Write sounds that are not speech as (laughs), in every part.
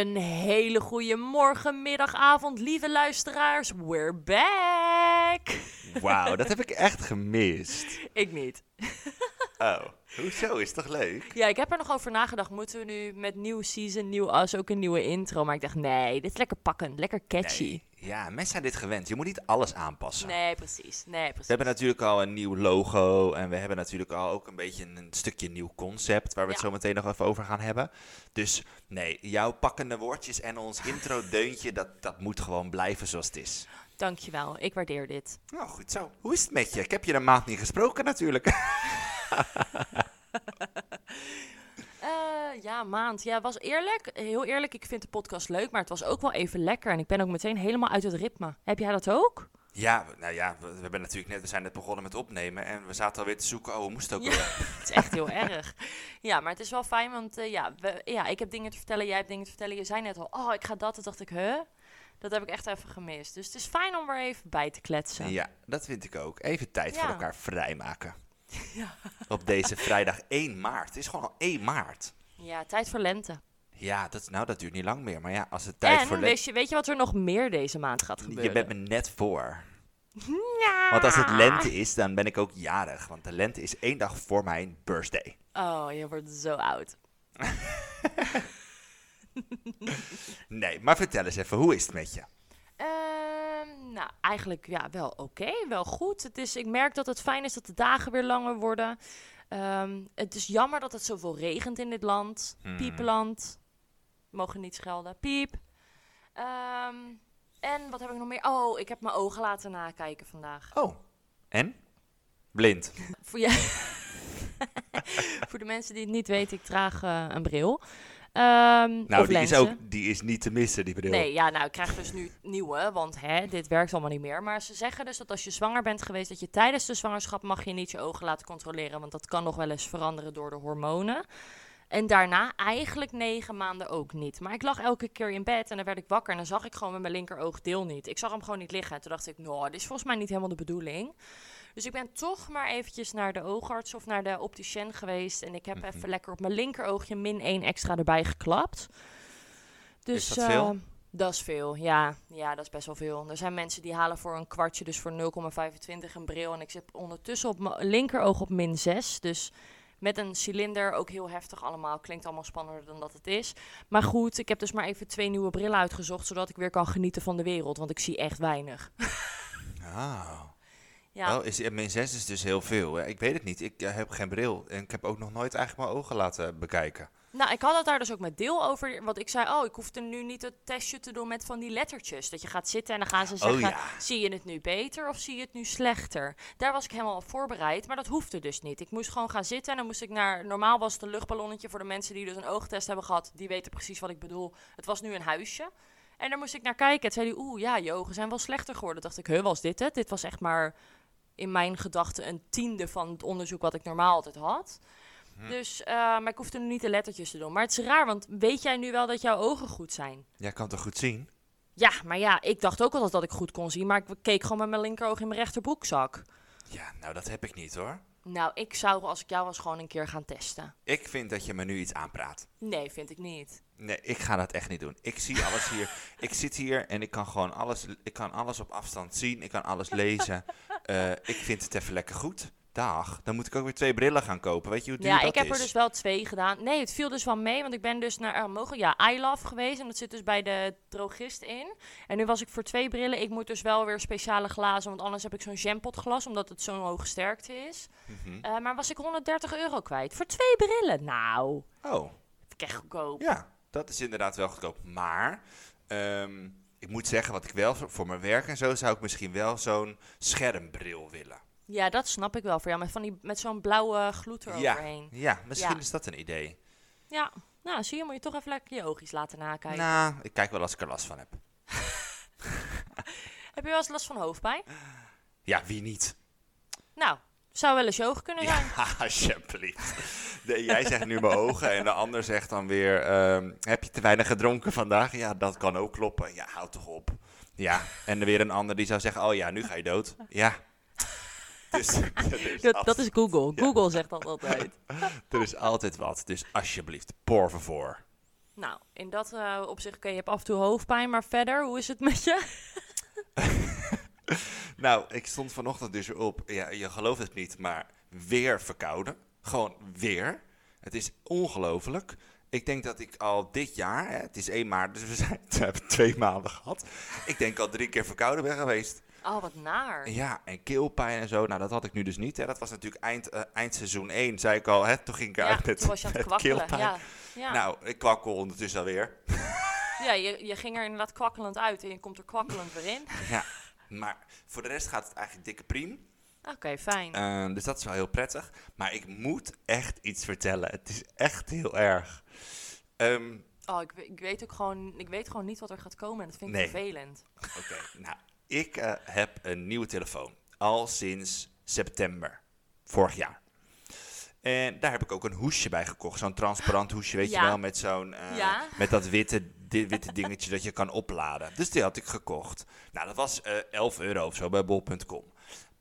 Een hele goede morgen, middag, avond, lieve luisteraars. We're back! Wauw, dat (laughs) heb ik echt gemist. Ik niet. (laughs) Oh, hoezo? Is toch leuk? Ja, ik heb er nog over nagedacht. Moeten we nu met nieuw season, nieuw as, ook een nieuwe intro? Maar ik dacht, nee, dit is lekker pakkend, lekker catchy. Nee. Ja, mensen zijn dit gewend. Je moet niet alles aanpassen. Nee, precies. Nee, precies. We hebben natuurlijk al een nieuw logo en we hebben natuurlijk al ook een beetje een stukje nieuw concept waar we het zo meteen nog even over gaan hebben. Dus nee, jouw pakkende woordjes en ons intro-deuntje, dat, dat moet gewoon blijven zoals het is. Dankjewel, ik waardeer dit. Nou, goed zo. Hoe is het met je? Ik heb je een maand niet gesproken natuurlijk. (laughs) (laughs) Eh, ja, maand. Ja, was eerlijk. Heel eerlijk, ik vind de podcast leuk, maar het was ook wel even lekker. En ik ben ook meteen helemaal uit het ritme. Heb jij dat ook? Ja, we- nou ja, we, we hebben natuurlijk net, we zijn net begonnen met opnemen en we zaten alweer te zoeken, oh, hoe moest het ook Ja. alweer? (laughs) Het is echt heel erg. Ja, maar het is wel fijn, want eh, ja, we, ja, ik heb dingen te vertellen, jij hebt dingen te vertellen. Je zei net al, oh, ik ga dat. Toen dacht ik, huh? Dat heb ik echt even gemist. Dus het is fijn om er even bij te kletsen. Ja, dat vind ik ook. Even tijd voor elkaar vrijmaken. (laughs) Ja. Op deze vrijdag 1 maart. Het is gewoon al 1 maart. Ja, tijd voor lente. Ja, dat, nou, dat duurt niet lang meer. Maar ja, als het tijd voor en le- weet je, weet je wat er nog meer deze maand gaat gebeuren? Je bent me net voor. Ja. Want als het lente is, dan ben ik ook jarig. Want de lente is één dag voor mijn birthday. Oh, je wordt zo oud. (laughs) Nee, maar vertel eens even, hoe is het met je? Nou, eigenlijk ja, wel oké, wel goed. Het is, ik merk dat het fijn is dat de dagen weer langer worden. Ehm, het is jammer dat het zoveel regent in dit land. Hmm. Piepenland. Mogen niet schelden. Piep. Ehm, en wat heb ik nog meer? Oh, ik heb mijn ogen laten nakijken vandaag. Oh, en? Blind. Voor, ja. (laughs) Voor de mensen die het niet weten, ik draag eh, een bril. Ehm, Nou, die is, ook, die is niet te missen, die bril. Nee, ja, nou, ik krijg dus nu nieuwe, want hè, dit werkt allemaal niet meer. Maar ze zeggen dus dat als je zwanger bent geweest, dat je tijdens de zwangerschap mag je niet je ogen laten controleren, want dat kan nog wel eens veranderen door de hormonen. En daarna eigenlijk negen maanden ook niet. Maar ik lag elke keer in bed en dan werd ik wakker en dan zag ik gewoon met mijn linkeroogdeel niet. Ik zag hem gewoon niet liggen. En toen dacht ik, nou, dit is volgens mij niet helemaal de bedoeling. Dus ik ben toch maar eventjes naar de oogarts of naar de opticien geweest. En ik heb Mhm. even lekker op mijn linkeroogje min 1 extra erbij geklapt. Dus, Is dat veel? eh, dat is veel, ja. Ja, dat is best wel veel. Er zijn mensen die halen voor een kwartje, dus voor 0,25 een bril. En ik zit ondertussen op mijn linkeroog op min 6. Dus met een cilinder, ook heel heftig allemaal. Klinkt allemaal spannender dan dat het is. Maar goed, ik heb dus maar even twee nieuwe brillen uitgezocht, zodat ik weer kan genieten van de wereld. Want ik zie echt weinig. (laughs) Ah. Ja, Oh, is, min 6 is dus heel veel. hè? Ik weet het niet. Ik eh, heb geen bril. En ik heb ook nog nooit eigenlijk mijn ogen laten bekijken. nou, ik had het daar dus ook met deel over. Want ik zei, oh, ik hoefde nu niet het testje te doen met van die lettertjes. Dat je gaat zitten en dan gaan ze Oh zeggen, ja. zie je het nu beter of zie je het nu slechter? Daar was ik helemaal op voorbereid, maar dat hoefde dus niet. Ik moest gewoon gaan zitten en dan moest ik naar... Normaal was het een luchtballonnetje voor de mensen die dus een oogtest hebben gehad. Die weten precies wat ik bedoel. Het was nu een huisje. En daar moest ik naar kijken. En toen zei hij, oeh, ja, je ogen zijn wel slechter geworden. Dacht ik, huh, was dit het? Dit was echt maar in mijn gedachten een tiende van het onderzoek wat ik normaal altijd had. Dus, eh, maar ik hoefde nu niet de lettertjes te doen. Maar het is raar, want weet jij nu wel dat jouw ogen goed zijn? Jij kan toch goed zien? Ja, maar ja, ik dacht ook altijd dat ik goed kon zien, maar ik keek gewoon met mijn linkeroog in mijn rechterbroekzak. Ja, nou dat heb ik niet hoor. Nou, ik zou als ik jou was gewoon een keer gaan testen. Ik vind dat je me nu iets aanpraat. Nee, vind ik niet. Nee, ik ga dat echt niet doen. Ik zie alles hier. (laughs) ik zit hier en ik kan gewoon alles, ik kan alles op afstand zien. Ik kan alles lezen. (laughs) Eh, ik vind het even lekker goed. Dag. Dan moet ik ook weer twee brillen gaan kopen. Weet je hoe duur Ja, dat ik heb is? er dus wel twee gedaan. Nee, het viel dus wel mee, want ik ben dus naar uh, mogen, ja, I Love geweest. En dat zit dus bij de drogist in. En nu was ik voor twee brillen. Ik moet dus wel weer speciale glazen, want anders heb ik zo'n jampotglas, omdat het zo'n hoge sterkte is. Mhm. Eh, maar was ik 130 euro kwijt voor twee brillen. Nou, Oh, echt goedkoop. ja. Dat is inderdaad wel goedkoop. Maar, ehm, ik moet zeggen, wat ik wel voor mijn werk en zo, zou ik misschien wel zo'n schermbril willen. Ja, dat snap ik wel voor jou. Met, van die, met zo'n blauwe gloed eroverheen. ja, misschien Ja. is dat een idee. Ja. Nou, zie je, moet je toch even lekker je oogjes laten nakijken. Nou, ik kijk wel als ik er last van heb. (laughs) Heb je wel eens last van hoofdpijn? Ja, wie niet? Nou, zou wel eens je ogen kunnen zijn. Ja, (laughs) alsjeblieft. Jij zegt nu mijn ogen en de ander zegt dan weer... ehm, heb je te weinig gedronken vandaag? Ja, dat kan ook kloppen. Ja, houd toch op. Ja, en er weer een ander die zou zeggen... Oh ja, nu ga je dood. Ja. (laughs) Dus, is Dat, dat is Google. Google zegt dat altijd. (laughs) er is altijd wat. Dus alsjeblieft, por favor. Nou, in dat eh, opzicht, oké, je hebt af en toe hoofdpijn, maar verder, hoe is het met je? (laughs) Nou, ik stond vanochtend dus op. Ja, je gelooft het niet, maar weer verkouden. Gewoon weer. Het is ongelooflijk. Ik denk dat ik al dit jaar, hè, het is 1 maart, dus we, zijn, we hebben twee maanden gehad. Ik denk al drie keer verkouden ben geweest. Oh, wat naar. Ja, en keelpijn en zo. Nou, dat had ik nu dus niet. Hè. Dat was natuurlijk eind, eh, eindseizoen 1, zei ik al. Hè. Toen ging ik Ja, uit met, was je aan het (laughs) met keelpijn. Ja, ja. Nou, ik kwakkel ondertussen alweer. (laughs) ja je, je ging er inderdaad kwakkelend uit en je komt er kwakkelend weer in. (laughs) ja, maar voor de rest gaat het eigenlijk dikke priem. Oké, fijn. Ehm, dus dat is wel heel prettig. Maar ik moet echt iets vertellen. Het is echt heel erg. Ehm, oh, ik weet ook gewoon, ik weet gewoon niet wat er gaat komen en dat vind ik Nee. vervelend. Oké, nou, ik eh, heb een nieuwe telefoon. Al sinds september vorig jaar. En daar heb ik ook een hoesje bij gekocht. Zo'n transparant hoesje, weet Ja. je wel, met zo'n... eh, Ja. Met dat witte, di- witte dingetje dat je kan opladen. Dus die had ik gekocht. Nou, dat was eh 11 euro of zo bij bol.com.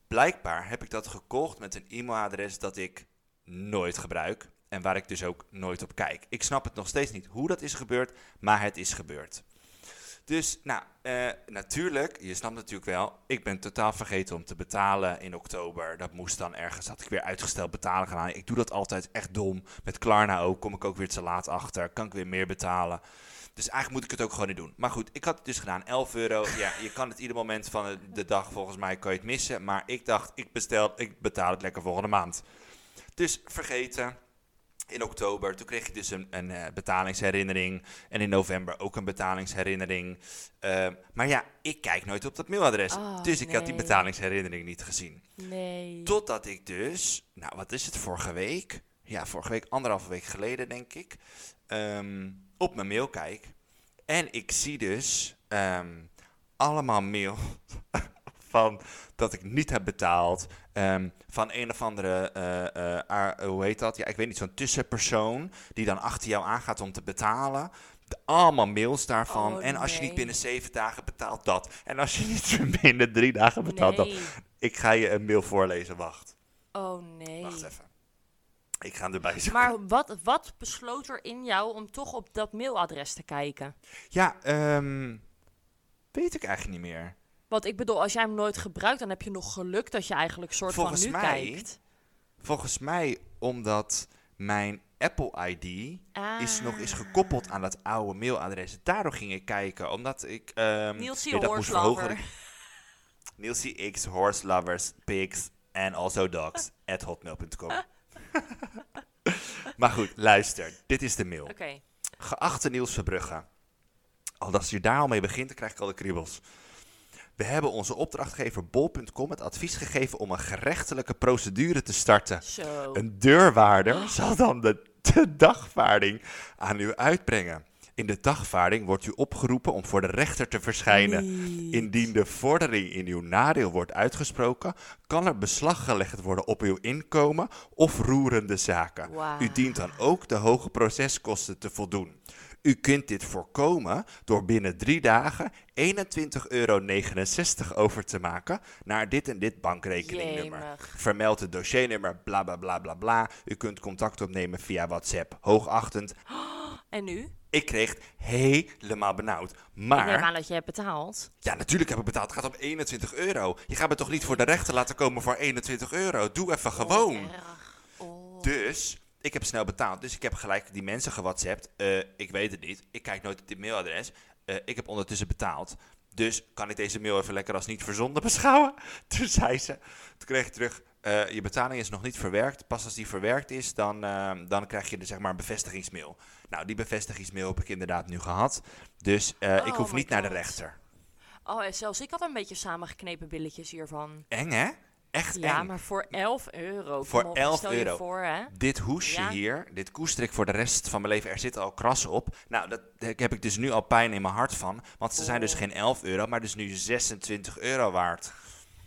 Blijkbaar heb ik dat gekocht met een e-mailadres dat ik nooit gebruik. En waar ik dus ook nooit op kijk. Ik snap het nog steeds niet hoe dat is gebeurd, maar het is gebeurd. Dus, nou, eh, natuurlijk, je snapt natuurlijk wel, ik ben totaal vergeten om te betalen in oktober. Dat moest dan ergens, had ik weer uitgesteld betalen gedaan. Ik doe dat altijd echt dom. Met Klarna ook, kom ik ook weer te laat achter, kan ik weer meer betalen. Dus eigenlijk moet ik het ook gewoon niet doen. Maar goed, ik had het dus gedaan, 11 euro. Ja, je kan het ieder moment van de- de dag, volgens mij kan je het missen. Maar ik dacht, ik, bestel, ik betaal het lekker volgende maand. Dus vergeten. In oktober, toen kreeg je dus een, een eh, betalingsherinnering. En in november ook een betalingsherinnering. Ehm, maar ja, ik kijk nooit op dat mailadres. Oh, dus ik had die betalingsherinnering niet gezien. Nee. Totdat ik dus, nou wat is het, vorige week? Ja, vorige week, anderhalve week geleden denk ik. ehm, op mijn mail kijk. En ik zie dus ehm, allemaal mail (laughs) van dat ik niet heb betaald. ehm, van een of andere, eh, eh, hoe heet dat? Ja, ik weet niet, zo'n tussenpersoon die dan achter jou aangaat om te betalen. De- allemaal mails daarvan. Oh, en als je niet binnen zeven dagen betaalt, dat. En als je niet (laughs) binnen drie dagen betaalt, dat. Ik ga je een mail voorlezen, wacht. Oh nee. Wacht even. Ik ga hem erbij zoeken. Maar wat, wat besloot er in jou om toch op dat mailadres te kijken? Ja, ehm, weet ik eigenlijk niet meer. Want ik bedoel, als jij hem nooit gebruikt, dan heb je nog geluk dat je eigenlijk soort Volgens van nu mij- kijkt. Volgens mij omdat mijn Apple ID is nog eens Ah. gekoppeld aan dat oude mailadres. Daardoor ging ik kijken, omdat ik... ehm Nielsie dat moest verhogen. Nielsie X, horse lovers, pigs and also dogs (laughs) at hotmail.com. maar goed, luister. Dit is de mail. Geachte Niels Verbrugge. Al als je daar al mee begint, dan krijg ik al de kriebels. We hebben onze opdrachtgever Bol.com het advies gegeven om een gerechtelijke procedure te starten. Zo. Een deurwaarder zal dan de, de dagvaarding aan u uitbrengen. In de dagvaarding wordt u opgeroepen om voor de rechter te verschijnen. Niet. Indien de vordering in uw nadeel wordt uitgesproken, kan er beslag gelegd worden op uw inkomen of roerende zaken. U dient dan ook de hoge proceskosten te voldoen. U kunt dit voorkomen door binnen drie dagen 21,69 euro over te maken naar dit en dit bankrekeningnummer. Jemig. Vermeld het dossiernummer, bla bla bla bla bla. U kunt contact opnemen via WhatsApp. Hoogachtend. En nu? Ik kreeg helemaal benauwd. Ik neem Maar aan dat je hebt betaald. ja, natuurlijk heb ik betaald. Het gaat om 21 euro. Je gaat me toch niet voor de rechter laten komen voor 21 euro? Doe even gewoon. Oh, erg. Oh. Dus ik heb snel betaald. Dus ik heb gelijk die mensen gewhatsappt. Eh, ik weet het niet. Ik kijk nooit op dit mailadres. Eh, ik heb ondertussen betaald. Dus kan ik deze mail even lekker als niet verzonden (laughs) beschouwen? Toen zei ze. Toen kreeg ik terug. eh, je betaling is nog niet verwerkt. Pas als die verwerkt is, dan, dan krijg je de, zeg maar, een bevestigingsmail. Nou, die bevestigingsmail heb ik inderdaad nu gehad. Dus ik Oh hoef niet naar de rechter. Oh, en zelfs ik had een beetje samengeknepen billetjes hiervan. Eng, hè? Echt Ja, eng. maar voor 11 euro. Voor kom op, 11 stel euro. je voor, hè? Dit hoesje Ja. hier, dit koester ik voor de rest van mijn leven. Er zitten al krassen op. Nou, dat, daar heb ik dus nu al pijn in mijn hart van. Want ze zijn dus Oh. geen 11 euro, maar dus nu 26 euro waard.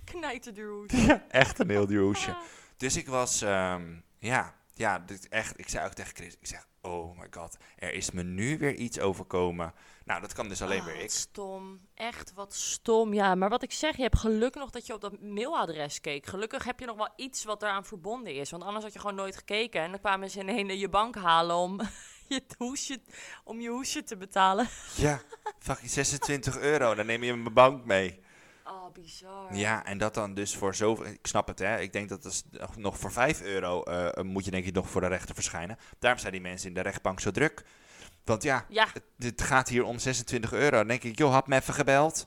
Knijterduur. Ja, echt een heel duur hoesje. Dus ik was, ehm, ja, ja, dit echt, ik zei ook tegen Chris, ik zeg, oh my god, er is me nu weer iets overkomen. Nou, dat kan dus alleen Oh, weer wat ik. stom. Echt wat stom. Ja, maar wat ik zeg, je hebt geluk nog dat je op dat mailadres keek. Gelukkig heb je nog wel iets wat eraan verbonden is. Want anders had je gewoon nooit gekeken. En dan kwamen ze in je bank halen om (laughs) je hoesje, om je hoesje te betalen. Ja, fucking 26 euro. Dan neem je mijn bank mee. Oh, bizar. Ja, en dat dan dus voor zoveel... Ik snap het, hè. Ik denk dat is nog- voor 5 euro eh, moet je denk ik nog voor de rechter verschijnen. Daarom zijn die mensen in de rechtbank zo druk. Want ja, Ja, het, het gaat hier om 26 euro. Dan denk ik, joh, had me even gebeld.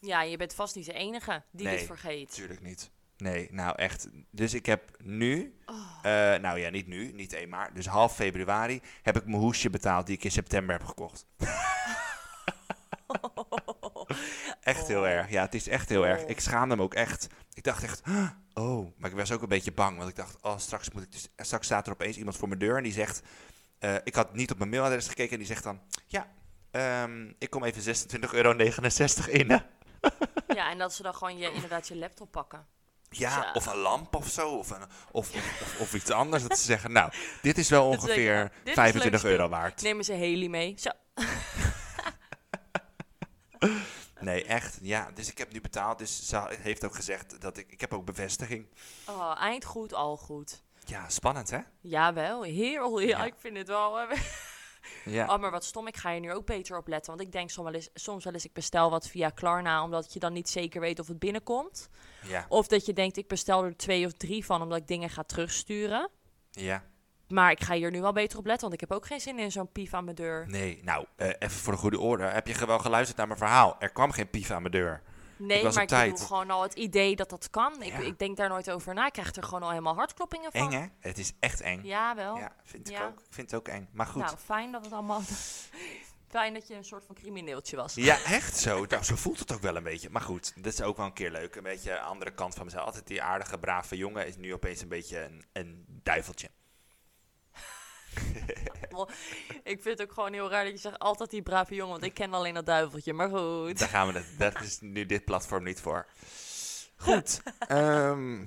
ja, je bent vast niet de enige die Nee, dit vergeet. Natuurlijk niet. Nee, nou echt. Dus ik heb nu, Oh. eh, nou ja, niet nu, niet 1 maart, dus half februari heb ik mijn hoesje betaald die ik in september heb gekocht. (laughs) (laughs) (laughs) echt heel Oh. erg. Ja, het is echt heel erg. Oh. Ik schaamde me ook echt. Ik dacht echt, oh, maar ik was ook een beetje bang, want ik dacht, oh, straks moet ik dus, straks staat er opeens iemand voor mijn deur en die zegt, eh, ik had niet op mijn mailadres gekeken en die zegt dan, ja, ehm, ik kom even 26,69 euro in. hè." (laughs) Ja, en dat ze dan gewoon je, inderdaad je laptop pakken. Ja, Ja. of een lamp of zo, of, een, of, of, iets anders. Dat ze zeggen, nou, dit is wel (laughs) ongeveer leuk, ja. Dit is 25 leuk euro waard. Nemen ze Haley mee. Zo. (laughs) Nee, echt. Ja, dus ik heb nu betaald. Dus ze heeft ook gezegd dat ik... Ik heb ook bevestiging. Oh, eind goed, al goed. Ja, spannend, hè? Jawel, heel, ja, Ja. ik vind het wel... eh, (laughs) Ja. Oh, maar wat stom, ik ga hier nu ook beter op letten. Want ik denk soms wel eens, soms wel eens ik bestel wat via Klarna, omdat je dan niet zeker weet of het binnenkomt. Ja. Of dat je denkt, ik bestel er twee of drie van, omdat ik dingen ga terugsturen. Ja. Maar ik ga hier nu wel beter op letten, want ik heb ook geen zin in zo'n pief aan mijn deur. Nee, nou, eh, even voor de goede orde. Heb je wel geluisterd naar mijn verhaal? Er kwam geen pief aan mijn deur. Nee, was maar op ik bedoel tijd. gewoon al het idee dat dat kan. Ik, Ja. ik denk daar nooit over na. Ik krijg er gewoon al helemaal hartkloppingen van. Eng, hè? Het is echt eng. Ja, wel. Ja, vind ik ook. Ik vind het ook eng. Maar goed. Nou, fijn dat het allemaal... (laughs) fijn dat je een soort van crimineeltje was. Ja, echt zo. Nou, zo voelt het ook wel een beetje. Maar goed, dat is ook wel een keer leuk. Een beetje andere kant van mezelf. Altijd die aardige, brave jongen is nu opeens een beetje een, een duiveltje. (laughs) Ik vind het ook gewoon heel raar dat je zegt altijd die brave jongen, want ik ken alleen dat duiveltje. Maar goed. Daar gaan we het. Daar is nu dit platform niet voor. Goed. (laughs) ehm,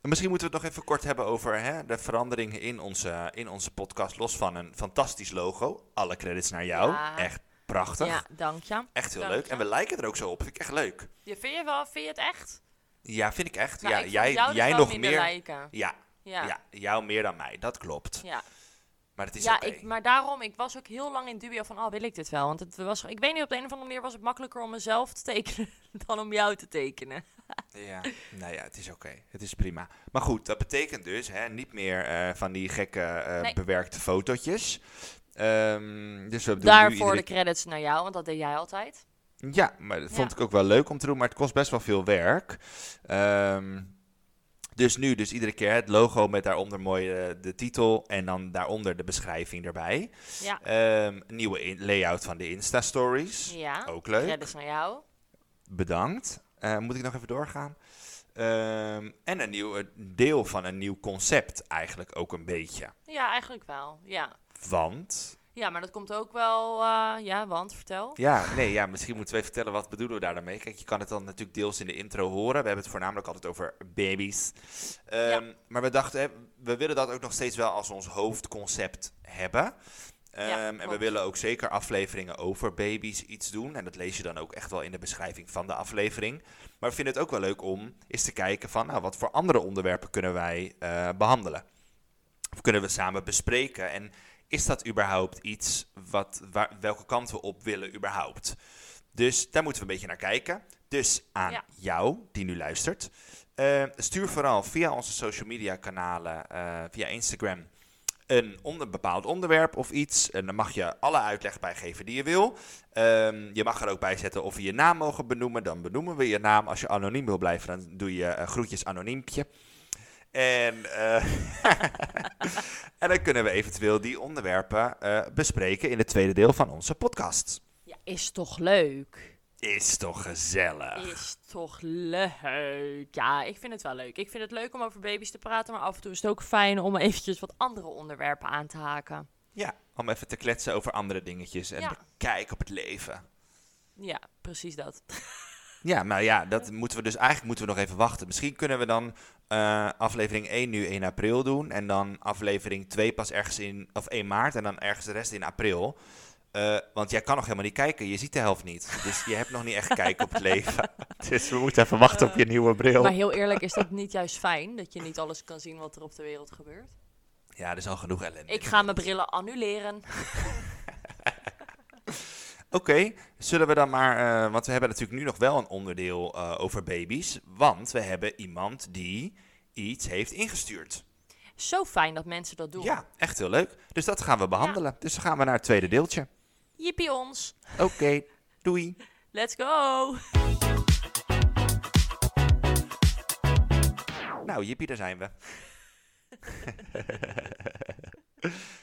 misschien moeten we het nog even kort hebben over hè, de veranderingen in onze, in onze podcast. Los van een fantastisch logo. Alle credits naar jou. Ja. Echt prachtig. Ja, dank je. Echt heel Dank leuk. je. En we lijken er ook zo op. Vind ik echt leuk. Ja, vind je wel? Vind je het echt? Ja, vind ik echt. Nou, ja, ik jij, jou dus jij nog meer. lijken. Ja, Ja. ja. jou meer dan mij. Dat klopt. Ja, Maar het is ja ik, maar daarom, ik was ook heel lang in dubio van, oh, wil ik dit wel? Want het was, ik weet niet, op de een of andere manier was het makkelijker om mezelf te tekenen (laughs) dan om jou te tekenen. (laughs) Ja, nou ja, het is oké. Het is prima. Maar goed, dat betekent dus hè, niet meer eh, van die gekke eh, Nee. bewerkte fotootjes. Ehm, dus we Daarvoor iedere de credits naar jou, want dat deed jij altijd. Ja, maar dat vond Ja. ik ook wel leuk om te doen, maar het kost best wel veel werk. Ehm, dus nu, dus iedere keer het logo met daaronder mooi eh, de titel en dan daaronder de beschrijving erbij. Ja. Ehm, nieuwe in- layout van de Insta-stories. Ja. Ook leuk. Credits naar jou. Bedankt. Eh, moet ik nog even doorgaan? Ehm, en een nieuw eh, deel van een nieuw concept eigenlijk ook een beetje. Ja, eigenlijk wel. Ja. Want, Ja, maar dat komt ook wel, eh, ja, want, vertel. ja, nee, ja, misschien moeten we even vertellen wat bedoelen we daar dan mee. Kijk, je kan het dan natuurlijk deels in de intro horen. We hebben het voornamelijk altijd over baby's. Ehm, Maar we dachten, hè, we willen dat ook nog steeds wel als ons hoofdconcept hebben. Ehm, en we willen ook zeker afleveringen over baby's iets doen. En dat lees je dan ook echt wel in de beschrijving van de aflevering. Maar we vinden het ook wel leuk om eens te kijken van, nou, wat voor andere onderwerpen kunnen wij eh, behandelen? Of kunnen we samen bespreken? En is dat überhaupt iets wat, waar, welke kant we op willen überhaupt? Dus daar moeten we een beetje naar kijken. Dus aan Ja. jou, die nu luistert. eh, stuur vooral via onze social media kanalen, eh, via Instagram, een onder, bepaald onderwerp of iets. En dan mag je alle uitleg bij geven die je wil. Ehm, je mag er ook bij zetten of we je naam mogen benoemen. Dan benoemen we je naam. Als je anoniem wil blijven, dan doe je eh, groetjes anoniempje. En, eh, (laughs) en dan kunnen we eventueel die onderwerpen eh, bespreken in het tweede deel van onze podcast. Ja, is toch leuk? Is toch gezellig? Is toch leuk? Ja, ik vind het wel leuk. Ik vind het leuk om over baby's te praten, maar af en toe is het ook fijn om eventjes wat andere onderwerpen aan te haken. Ja, om even te kletsen over andere dingetjes en Ja. kijk op het leven. Ja, precies dat. (laughs) Ja, maar ja, dat moeten we dus eigenlijk moeten we nog even wachten. Misschien kunnen we dan eh, aflevering 1 nu 1 april doen. En dan aflevering 2 pas ergens in, of 1 maart en dan ergens de rest in april. Eh, want jij kan nog helemaal niet kijken, je ziet de helft niet. Dus je hebt nog niet echt kijk op het (laughs) leven. Dus we moeten even wachten op je nieuwe bril. Maar heel eerlijk, is dat niet juist fijn dat je niet alles kan zien wat er op de wereld gebeurt? Ja, er is al genoeg ellende. Ik ga mijn brillen annuleren. (laughs) Oké, zullen we dan maar, eh, want we hebben natuurlijk nu nog wel een onderdeel eh, over baby's, want we hebben iemand die iets heeft ingestuurd. Zo fijn dat mensen dat doen. Ja, echt heel leuk. Dus dat gaan we behandelen. Dus dan gaan we naar het tweede deeltje. Jippie ons. Oké, doei. Let's go. Nou, jippie, daar zijn we. (laughs)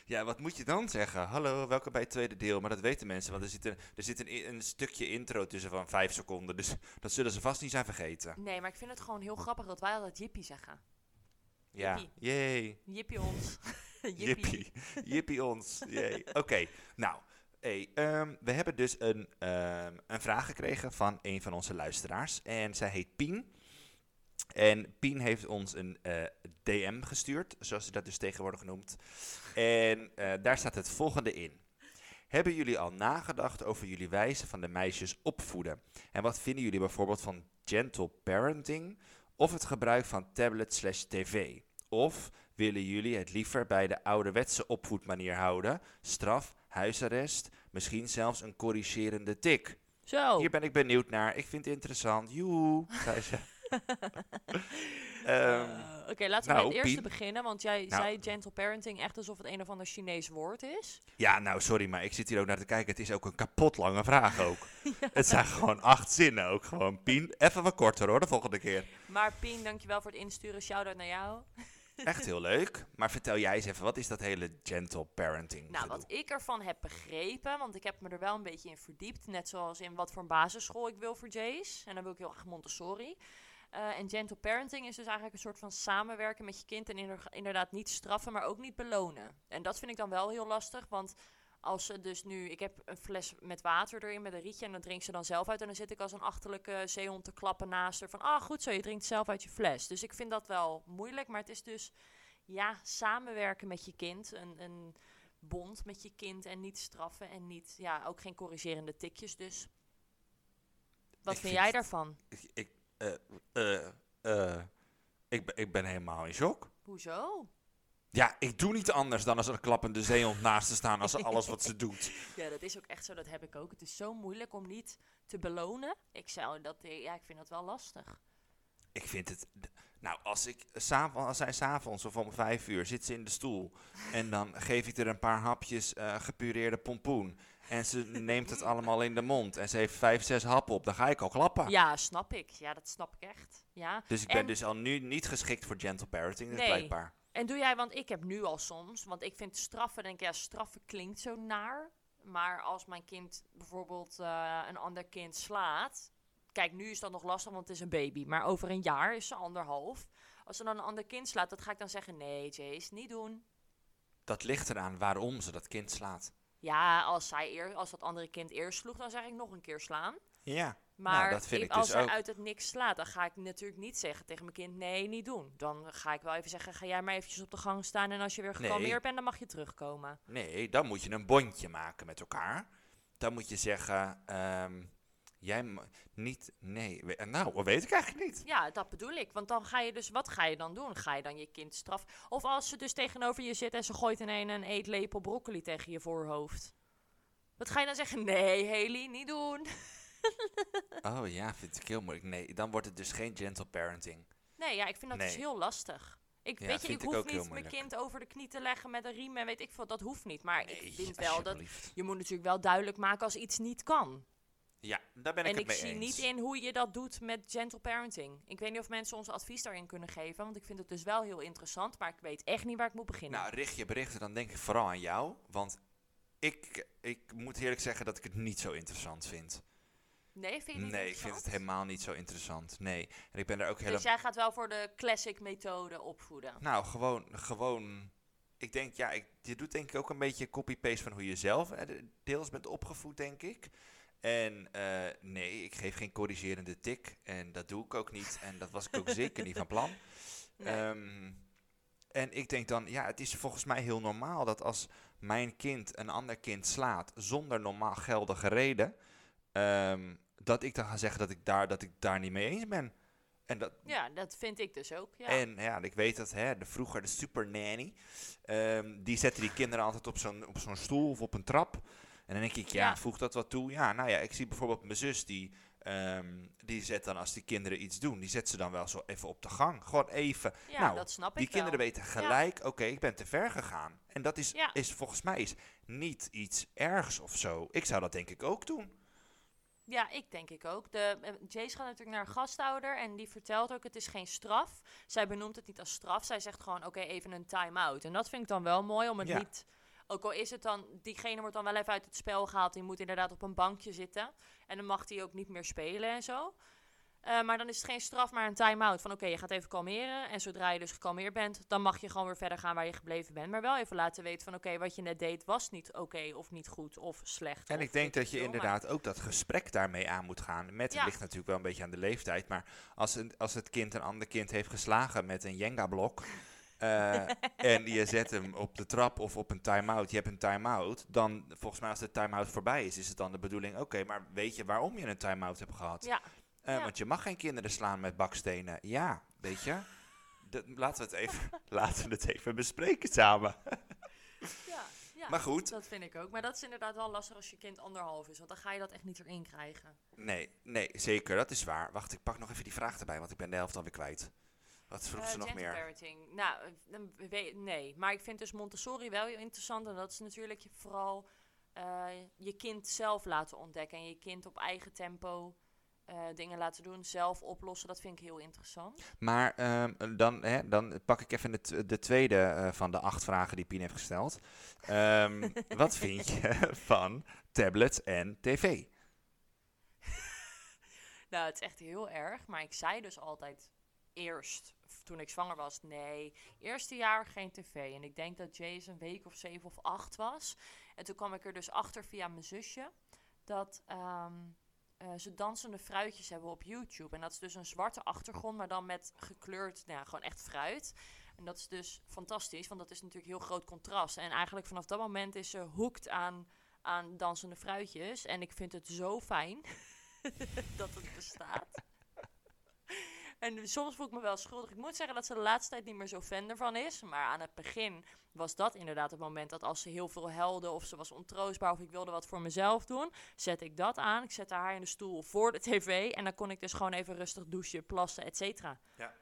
ja, wat moet je dan zeggen? Hallo, welkom bij het tweede deel. Maar dat weten mensen, want er zit een, er zit een, een stukje intro tussen van vijf seconden. Dus dat zullen ze vast niet zijn vergeten. Nee, maar ik vind het gewoon heel grappig dat wij altijd jippie zeggen. Ja, Jippie. yay. Jippie ons. (laughs) Jippie. Jippie ons. Yay. (laughs) Oké, nou. Hey, ehm, we hebben dus een, ehm, een vraag gekregen van een van onze luisteraars. En zij heet Pien. En Pien heeft ons een eh, DM gestuurd, zoals ze dat dus tegenwoordig noemt. En eh, daar staat het volgende in. Hebben jullie al nagedacht over jullie wijze van de meisjes opvoeden? En wat vinden jullie bijvoorbeeld van gentle parenting of het gebruik van tablet slash tv? Of willen jullie het liever bij de ouderwetse opvoedmanier houden? Straf, huisarrest, misschien zelfs een corrigerende tik. Zo. Hier ben ik benieuwd naar. Ik vind het interessant. Joe, zei ze. Ehm, Eh, Oké, laten we nou, met het eerste Pien. beginnen. Want jij Nou. zei gentle parenting echt alsof het een of ander Chinees woord is. ja, nou sorry, maar ik zit hier ook naar te kijken. Het is ook een kapot lange vraag ook. (laughs) Het zijn gewoon acht zinnen ook gewoon. Pien, even wat korter hoor, de volgende keer. Maar Pien, dankjewel voor het insturen. Shout-out naar jou. (laughs) Echt heel leuk. Maar vertel jij eens even, wat is dat hele gentle parenting Nou, gedoe? wat ik ervan heb begrepen, want ik heb me er wel een beetje in verdiept. Net zoals in wat voor een basisschool ik wil voor Jace. En dan wil ik heel graag Montessori. Eh, en gentle parenting is dus eigenlijk een soort van samenwerken met je kind. En inder- inderdaad niet straffen, maar ook niet belonen. En dat vind ik dan wel heel lastig, want als ze dus nu... Ik heb een fles met water erin met een rietje en dat drinkt ze dan zelf uit. En dan zit ik als een achterlijke zeehond te klappen naast haar van... Ah, goed zo, je drinkt zelf uit je fles. Dus ik vind dat wel moeilijk, maar het is dus... Ja, samenwerken met je kind. Een, een bond met je kind en niet straffen en niet... Ja, ook geen corrigerende tikjes dus. Wat vind vind jij daarvan? Ik, ik, eh, eh, eh, ik, ben- ik ben helemaal in shock. Hoezo? Ja, ik doe niet anders dan als een klappende zeehond naast te staan als alles wat ze doet. (laughs) Ja, dat is ook echt zo. Dat heb ik ook. Het is zo moeilijk om niet te belonen. Ik zou dat... Ja, ik vind dat wel lastig. Ik vind het. Nou, als ik als zij s'avonds of om vijf uur zit ze in de stoel. En dan geef ik er een paar hapjes gepureerde pompoen. En ze neemt het allemaal in de mond. En ze heeft vijf, zes happen op. Dan ga ik al klappen. Ja, snap ik. Ja, dat snap ik echt. Ja. Dus ik ben En- dus al nu niet geschikt voor gentle parenting. Dus Nee. blijkbaar. En doe jij, want ik heb nu al soms, want ik vind straffen, denk ik, ja, straffen klinkt zo naar. Maar als mijn kind bijvoorbeeld eh, een ander kind slaat. Kijk, nu is dat nog lastig, want het is een baby. Maar over een jaar is ze anderhalf. Als ze dan een ander kind slaat, dat ga ik dan zeggen: nee, Jace, niet doen. Dat ligt eraan waarom ze dat kind slaat. Ja, als, zij eer, als dat andere kind eerst sloeg, dan zeg ik nog een keer slaan. Ja. Maar Nou, dat vind ik als dus hij ook. uit het niks slaat, dan ga ik natuurlijk niet zeggen tegen mijn kind: nee, niet doen. Dan ga ik wel even zeggen: ga jij maar eventjes op de gang staan. En als je weer Nee. gekalmeerd bent, dan mag je terugkomen. Nee, dan moet je een bondje maken met elkaar. Dan moet je zeggen, ehm, jij niet, nee, we- nou, dat weet ik eigenlijk niet. Ja, dat bedoel ik. Want dan ga je dus, wat ga je dan doen? Ga je dan je kind straffen? Of als ze dus tegenover je zit en ze gooit ineens een eetlepel broccoli tegen je voorhoofd. Wat ga je dan zeggen? Nee, Haley, niet doen. (laughs) Oh ja, vind ik heel moeilijk. Nee, dan wordt het dus geen gentle parenting. Nee, ja, ik vind dat dus heel lastig. Ik, Ja, weet je, ik hoef niet mijn kind over de knie te leggen met een riem en weet ik veel. Dat hoeft niet. Maar Nee, ik vind wel dat je moet natuurlijk wel duidelijk maken als iets niet kan. Ja, daar ben ik en het ik mee zie eens. niet in hoe je dat doet met gentle parenting. Ik weet niet of mensen ons advies daarin kunnen geven, want ik vind het dus wel heel interessant, maar ik weet echt niet waar ik moet beginnen. Nou, richt je berichten, dan denk ik vooral aan jou. Want ik, ik moet eerlijk zeggen dat ik het niet zo interessant vind. nee, vind je het niet Nee, ik vind het helemaal niet zo interessant. Nee. En ik ben er ook helemaal... Dus jij gaat wel voor de classic methode opvoeden. Nou, gewoon, gewoon. Ik denk, ja, ik, je doet denk ik ook een beetje copy-paste van hoe je zelf eh, de- deels bent opgevoed, denk ik. En eh, nee, ik geef geen corrigerende tik. En dat doe ik ook niet. En dat was ik ook zeker niet van plan. (laughs) Nee. Ehm, en ik denk dan, ja, het is volgens mij heel normaal dat als mijn kind een ander kind slaat zonder normaal geldige reden, ehm, dat ik dan ga zeggen dat ik daar, dat ik daar niet mee eens ben. En dat, Ja, dat vind ik dus ook. Ja. En ja, ik weet dat hè, de, vroeger de super nanny, ehm, die zette die kinderen altijd op zo'n, op zo'n stoel of op een trap. En dan denk ik, ja, voegt dat wat toe? Ja, nou ja, ik zie bijvoorbeeld mijn zus, die, ehm, die zet dan als die kinderen iets doen, die zet ze dan wel zo even op de gang. Gewoon even. ja, nou, dat snap die ik wel. kinderen weten gelijk, oké, ik ben te ver gegaan. En dat is, Ja. is volgens mij is niet iets ergs of zo. Ik zou dat denk ik ook doen. Ja, ik denk ik ook. De, eh, Jace gaat natuurlijk naar een gasthouder en die vertelt ook, het is geen straf. Zij benoemt het niet als straf. Zij zegt gewoon, oké, even een time-out. En dat vind ik dan wel mooi, om het Ja. Ook al is het dan, diegene wordt dan wel even uit het spel gehaald. Die moet inderdaad op een bankje zitten. En dan mag hij ook niet meer spelen en zo. Eh, maar dan is het geen straf, maar een time-out. Van oké, je gaat even kalmeren. En zodra je dus gekalmeerd bent, dan mag je gewoon weer verder gaan waar je gebleven bent. Maar wel even laten weten van oké, wat je net deed was niet oké of niet goed of slecht. En of ik denk dat je maar- inderdaad ook dat gesprek daarmee aan moet gaan. Met, Ja. het ligt natuurlijk wel een beetje aan de leeftijd. Maar als, een, als het kind een ander kind heeft geslagen met een Jenga-blok. Eh, en je zet hem op de trap of op een time-out. Je hebt een time-out. Dan, volgens mij als de time-out voorbij is, is het dan de bedoeling... Oké, maar weet je waarom je een time-out hebt gehad? Ja, Eh, ja. Want je mag geen kinderen slaan met bakstenen. Ja, weet je. Laten, we het even, (laughs) laten we het even bespreken samen. (laughs) ja, ja. Maar goed, Dat vind ik ook. Maar dat is inderdaad wel lastig als je kind anderhalf is. Want dan ga je dat echt niet erin krijgen. Nee, nee, zeker, dat is waar. Wacht, ik pak nog even die vraag erbij, want ik ben de helft alweer kwijt. Wat vroeg Eh, ze nog meer? parenting. Nou, eh, nee. Maar ik vind dus Montessori wel heel interessant. En dat is natuurlijk je vooral eh, je kind zelf laten ontdekken. En je kind op eigen tempo dingen laten doen. Zelf oplossen. Dat vind ik heel interessant. Maar ehm, dan, hè, dan pak ik even de, de tweede van de acht vragen die Pien heeft gesteld. Ehm, (laughs) wat vind je van tablets en tv? (laughs) Nou, het is echt heel erg. Maar ik zei dus altijd eerst, toen ik zwanger was, nee, eerste jaar geen tv. En ik denk dat Jace een week of zeven of acht was. En toen kwam ik er dus achter via mijn zusje dat ehm, eh, ze dansende fruitjes hebben op YouTube. En dat is dus een zwarte achtergrond, maar dan met gekleurd, nou ja, gewoon echt fruit. En dat is dus fantastisch, want dat is natuurlijk heel groot contrast. En eigenlijk vanaf dat moment is ze hoekt aan, aan dansende fruitjes. En ik vind het zo fijn (laughs) dat het bestaat. En soms voel ik me wel schuldig. Ik moet zeggen dat ze de laatste tijd niet meer zo fan ervan is. Maar aan het begin was dat inderdaad het moment dat als ze heel veel helde of ze was ontroostbaar of ik wilde wat voor mezelf doen, zet ik dat aan. Ik zette haar in de stoel voor de tv en dan kon ik dus gewoon even rustig douchen, plassen, et cetera. Ja.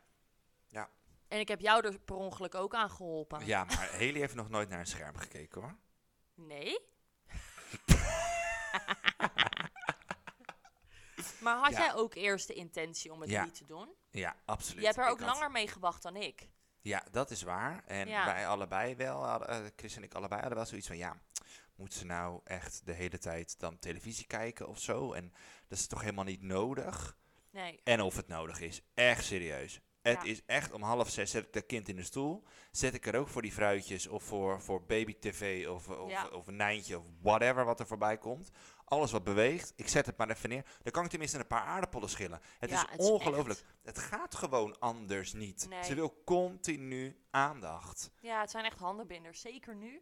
Ja. En ik heb jou er per ongeluk ook aan geholpen. Ja, maar Haley heeft nog nooit naar een scherm gekeken hoor. Nee? Maar had jij ook eerst de intentie om het niet te doen? Ja, absoluut. Je hebt er Ik ook had- langer mee gewacht dan ik. Ja, dat is waar. En wij allebei wel, hadden, eh, Chris en ik allebei hadden wel zoiets van, ja, moet ze nou echt de hele tijd dan televisie kijken of zo? En dat is toch helemaal niet nodig? Nee. En of het nodig is. Echt serieus. Het Ja. is echt om half zes zet ik dat kind in de stoel. Zet ik er ook voor die fruitjes of voor, voor baby tv of, of, Ja. of een nijntje of whatever wat er voorbij komt. Alles wat beweegt, ik zet het maar even neer. Dan kan ik tenminste een paar aardappelen schillen. Het Ja, is het is ongelooflijk. Het gaat gewoon anders niet. Nee. Ze wil continu aandacht. Ja, het zijn echt handenbinders. Zeker nu.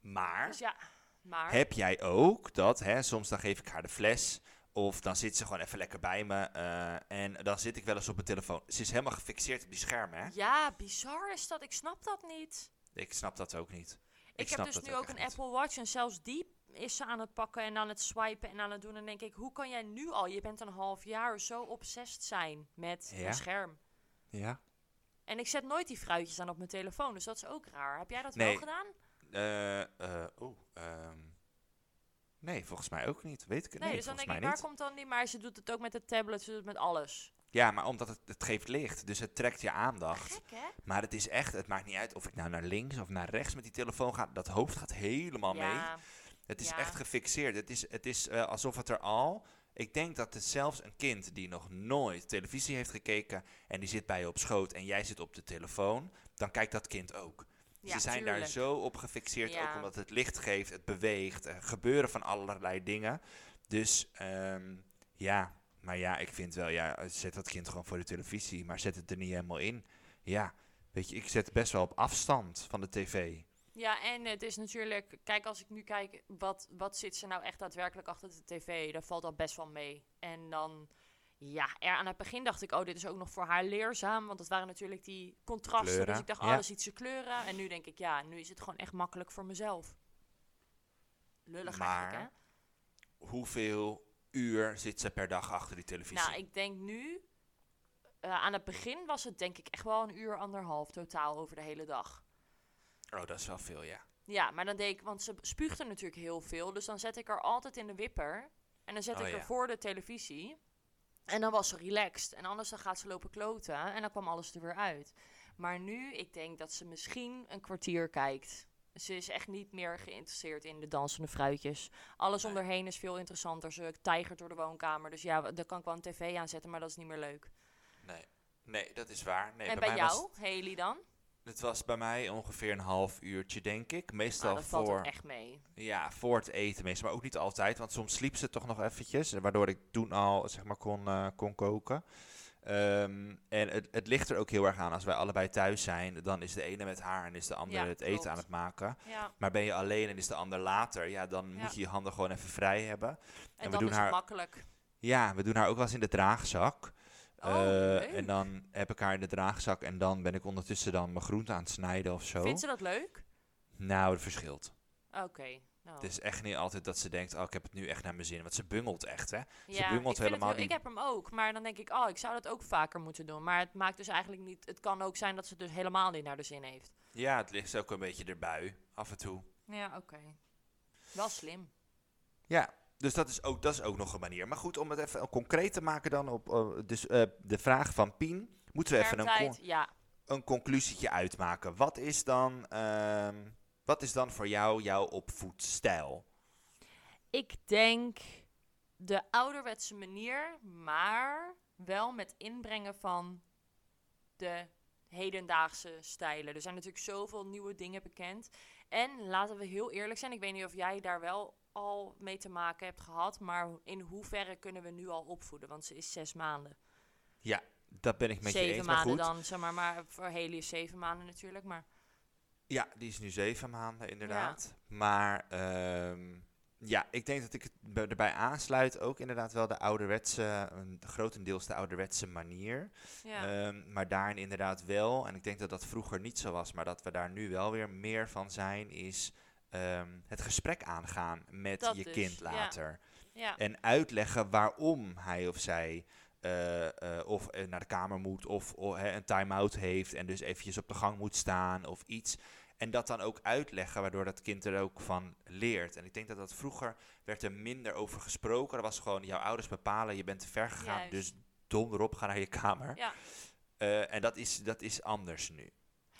Maar Dus ja, maar... heb jij ook dat, hè, soms dan geef ik haar de fles. Of dan zit ze gewoon even lekker bij me. eh, en dan zit ik wel eens op mijn telefoon. Ze is helemaal gefixeerd op die schermen, hè? Ja, bizar is dat. Ik snap dat niet. Ik snap dat ook niet. Ik, snap heb dus nu ook een echt niet. Apple Watch en zelfs die is ze aan het pakken en aan het swipen en aan het doen. En denk ik, hoe kan jij nu al, je bent een half jaar, zo obsessed zijn met Ja. een scherm? Ja. En ik zet nooit die fruitjes aan op mijn telefoon, dus dat is ook raar. Heb jij dat Nee. wel gedaan? Eh, Oeh. ehm, nee, volgens mij ook niet. Weet ik het Nee, nee, dus dan denk ik, waar niet. komt dan die? Maar ze doet het ook met de tablet, ze doet het met alles. Ja, maar omdat het, het geeft licht. Dus het trekt je aandacht. Gek, hè? Maar het is echt, het maakt niet uit of ik nou naar links of naar rechts met die telefoon ga. Dat hoofd gaat helemaal mee. Het is Ja. echt gefixeerd. Het is, het is eh, alsof het er al. Ik denk dat het zelfs een kind die nog nooit televisie heeft gekeken. en die zit bij je op schoot en jij zit op de telefoon. dan kijkt dat kind ook. ja Ze zijn daar zo op gefixeerd, Ja. ook omdat het licht geeft, het beweegt, er gebeuren van allerlei dingen. Dus ehm, ja, maar ja, ik vind wel, ja, zet dat kind gewoon voor de televisie, maar zet het er niet helemaal in. Ja, weet je, ik zet het best wel op afstand van de tv. Ja, en het is natuurlijk, kijk, als ik nu kijk, wat, wat zit ze nou echt daadwerkelijk achter de tv? Daar valt al best wel mee. En dan, Ja, er, aan het begin dacht ik, oh, dit is ook nog voor haar leerzaam. Want dat waren natuurlijk die contrasten. Kleuren, Dus ik dacht, oh, ja. dan ziet ze kleuren. En nu denk ik, ja, nu is het gewoon echt makkelijk voor mezelf. Lullig eigenlijk, hè? Maar hoeveel uur zit ze per dag achter die televisie? Nou, ik denk nu... eh, aan het begin was het denk ik echt wel een uur, anderhalf totaal over de hele dag. Oh, dat is wel veel, ja. Ja, maar dan deed ik, want ze spuugde natuurlijk heel veel. Dus dan zet ik haar altijd in de wipper. En dan zet Oh, ik ja. haar voor de televisie. En dan was ze relaxed. En anders dan gaat ze lopen kloten. En dan kwam alles er weer uit. Maar nu, ik denk dat ze misschien een kwartier kijkt. Ze is echt niet meer geïnteresseerd in de dansende fruitjes. Alles Nee. om haar heen is veel interessanter. Ze tijgert door de woonkamer. Dus ja, daar kan ik wel een tv aanzetten, maar dat is niet meer leuk. Nee, nee dat is waar. Nee, en bij, jou, Was, Haley dan? Het was bij mij ongeveer een half uurtje, denk ik. Meestal dat valt voor, echt mee. ja, voor het eten meestal, maar ook niet altijd. Want soms sliep ze toch nog eventjes, waardoor ik toen al zeg maar, kon, eh, kon koken. Ehm, en het, het ligt er ook heel erg aan. Als wij allebei thuis zijn, dan is de ene met haar en is de andere Ja, het eten klopt. aan het maken. Ja, Maar ben je alleen en is de ander later, ja, dan Ja. moet je je handen gewoon even vrij hebben. en, we dan doen is haar- makkelijk. Ja, we doen haar ook wel eens in de draagzak. Oh, Eh, en dan heb ik haar in de draagzak en dan ben ik ondertussen dan mijn groente aan het snijden of zo. Vindt ze dat leuk? Nou, het verschilt. Oké. nou. Het is echt niet altijd dat ze denkt, oh, ik heb het nu echt naar mijn zin. Want ze bungelt echt, hè? ja, bungelt ik, helemaal heel- niet. ik heb hem ook, maar dan denk ik, oh, ik zou dat ook vaker moeten doen. Maar het maakt dus eigenlijk niet. Het kan ook zijn dat ze het dus helemaal niet naar de zin heeft. Ja, het ligt ook een beetje erbij, af en toe. Ja, oké. Wel slim. Ja, dus dat is, ook, dat is ook nog een manier. Maar goed, om het even concreet te maken dan op eh, dus, eh, de vraag van Pien. Moeten we even een, con- ja. een conclusietje uitmaken. Wat is dan, ehm, wat is dan voor jou jouw opvoedstijl? Ik denk de ouderwetse manier, maar wel met inbrengen van de hedendaagse stijlen. Er zijn natuurlijk zoveel nieuwe dingen bekend. En laten we heel eerlijk zijn, ik weet niet of jij daar wel al mee te maken hebt gehad, maar in hoeverre kunnen we nu al opvoeden? Want ze is zes maanden. Ja, dat ben ik met je zeven eens. Maar maanden goed, dan, zeg maar, maar voor Haley is zeven maanden natuurlijk. Maar Ja, die is nu zeven maanden inderdaad. Maar ehm, ja, ik denk dat ik het erbij aansluit. Ook inderdaad wel de ouderwetse, een, grotendeels de ouderwetse manier. ja, Ehm, maar daarin inderdaad wel, en ik denk dat dat vroeger niet zo was, maar dat we daar nu wel weer meer van zijn, is ehm, het gesprek aangaan met Dat je dus, kind later. ja. En uitleggen waarom hij of zij eh, eh, of eh, naar de kamer moet of een time-out heeft en dus eventjes op de gang moet staan of iets. En dat dan ook uitleggen, waardoor dat kind er ook van leert. En ik denk dat dat vroeger werd er minder over gesproken. Er was gewoon, jouw ouders bepalen, je bent te ver gegaan, Juist. dus dom erop, ga naar je kamer. ja. En dat is, dat is anders nu,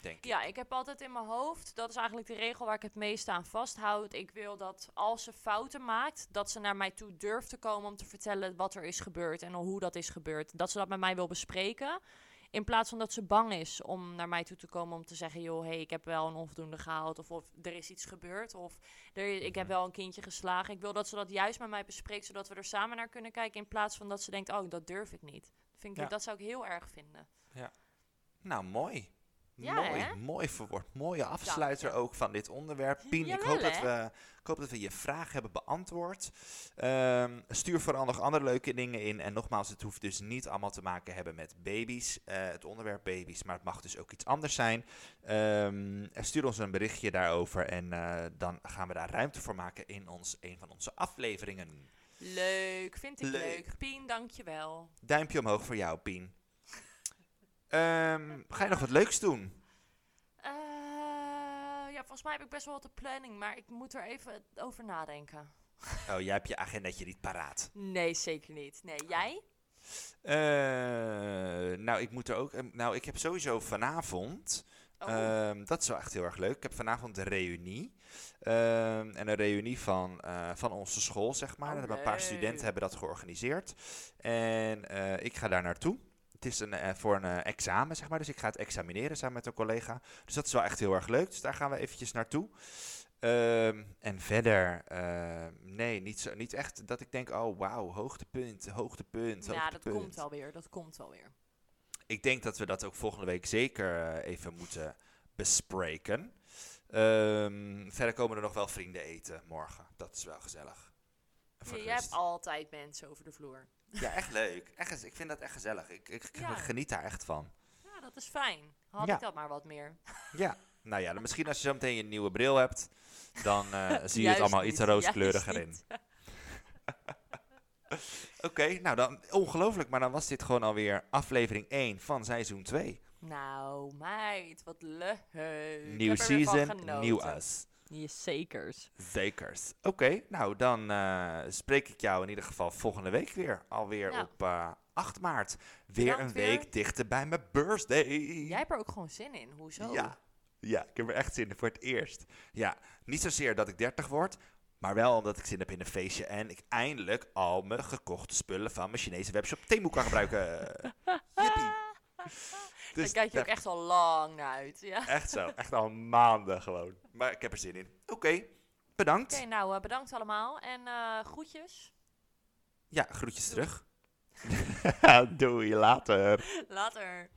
denk ik. Ja, ik heb altijd in mijn hoofd, dat is eigenlijk de regel waar ik het meeste aan vasthoud. Ik wil dat als ze fouten maakt, dat ze naar mij toe durft te komen om te vertellen wat er is gebeurd en hoe dat is gebeurd. Dat ze dat met mij wil bespreken. In plaats van dat ze bang is om naar mij toe te komen om te zeggen: joh, hey, ik heb wel een onvoldoende gehaald. Of, of er is iets gebeurd. Of er, ik heb Mhm. wel een kindje geslagen. Ik wil dat ze dat juist met mij bespreekt, zodat we er samen naar kunnen kijken. In plaats van dat ze denkt: oh, dat durf ik niet. Vind ik, Ja. Dat zou ik heel erg vinden. Nou, mooi. Ja, mooi, hè? mooi verwoord. Mooie afsluiter ook van dit onderwerp. Pien, ik hoop, dat we, ik hoop dat we je vraag hebben beantwoord. Ehm, stuur vooral nog andere leuke dingen in. En nogmaals, het hoeft dus niet allemaal te maken hebben met baby's. eh, het onderwerp baby's, maar het mag dus ook iets anders zijn. Ehm, stuur ons een berichtje daarover en eh, dan gaan we daar ruimte voor maken in ons, een van onze afleveringen. Leuk, vind ik Leuk. leuk. Pien, dankjewel. Duimpje omhoog voor jou, Pien. Ehm, ga je nog wat leuks doen? Eh, ja, volgens mij heb ik best wel wat de planning, maar ik moet er even over nadenken. (laughs) Oh, jij hebt je agendetje niet paraat. Nee, zeker niet. Nee, jij? Eh, nou, ik moet er ook. eh, Nou, ik heb sowieso vanavond. Oh, ehm, dat is wel echt heel erg leuk. Ik heb vanavond een reunie. Ehm, en een reunie van, eh, van onze school, zeg maar. Oh, een paar studenten hebben dat georganiseerd. En ik ga daar naartoe. Het is een, eh, voor een eh, examen, zeg maar. Dus ik ga het examineren samen met een collega. Dus dat is wel echt heel erg leuk. Dus daar gaan we eventjes naartoe. Ehm, en verder, eh, nee, niet, zo, niet echt dat ik denk, oh wauw, hoogtepunt, hoogtepunt, ja, dat komt wel weer. Dat komt wel weer. Ik denk dat we dat ook volgende week zeker eh, even moeten bespreken. Ehm, verder komen er nog wel vrienden eten morgen. Dat is wel gezellig. Je, jij hebt altijd mensen over de vloer. Ja, echt leuk. Echt, ik vind dat echt gezellig. Ik, ik, ik Ja. geniet daar echt van. Ja, dat is fijn. Had Ja. ik dat maar wat meer. (laughs) Ja. Nou ja, dan misschien als je zo meteen je nieuwe bril hebt, dan eh, (laughs) zie je het allemaal niet, iets rooskleuriger in. (laughs) Oké, nou dan ongelooflijk, maar dan was dit gewoon alweer aflevering 1 van seizoen 2. Nou, meid, wat leuk. Nieuw season, nieuw us. Ja, zekers. Zekers. Oké, nou dan eh, spreek ik jou in ieder geval volgende week weer. Alweer Nou. op eh, 8 maart. Weer Bedankt een week weer. dichter bij mijn birthday. Jij hebt er ook gewoon zin in. Hoezo? Ja. ja, ik heb er echt zin in voor het eerst. Ja, niet zozeer dat ik 30 word, maar wel omdat ik zin heb in een feestje en ik eindelijk al mijn gekochte spullen van mijn Chinese webshop Temu kan gebruiken. (laughs) Jippie. (laughs) Daar Dus kijk je ook echt al lang naar uit. Ja. Oké, echt zo, echt al maanden gewoon. Maar ik heb er zin in. Oké, bedankt. nou, eh, bedankt allemaal. En eh, groetjes. Ja, groetjes terug. (laughs) Doei, later. Later.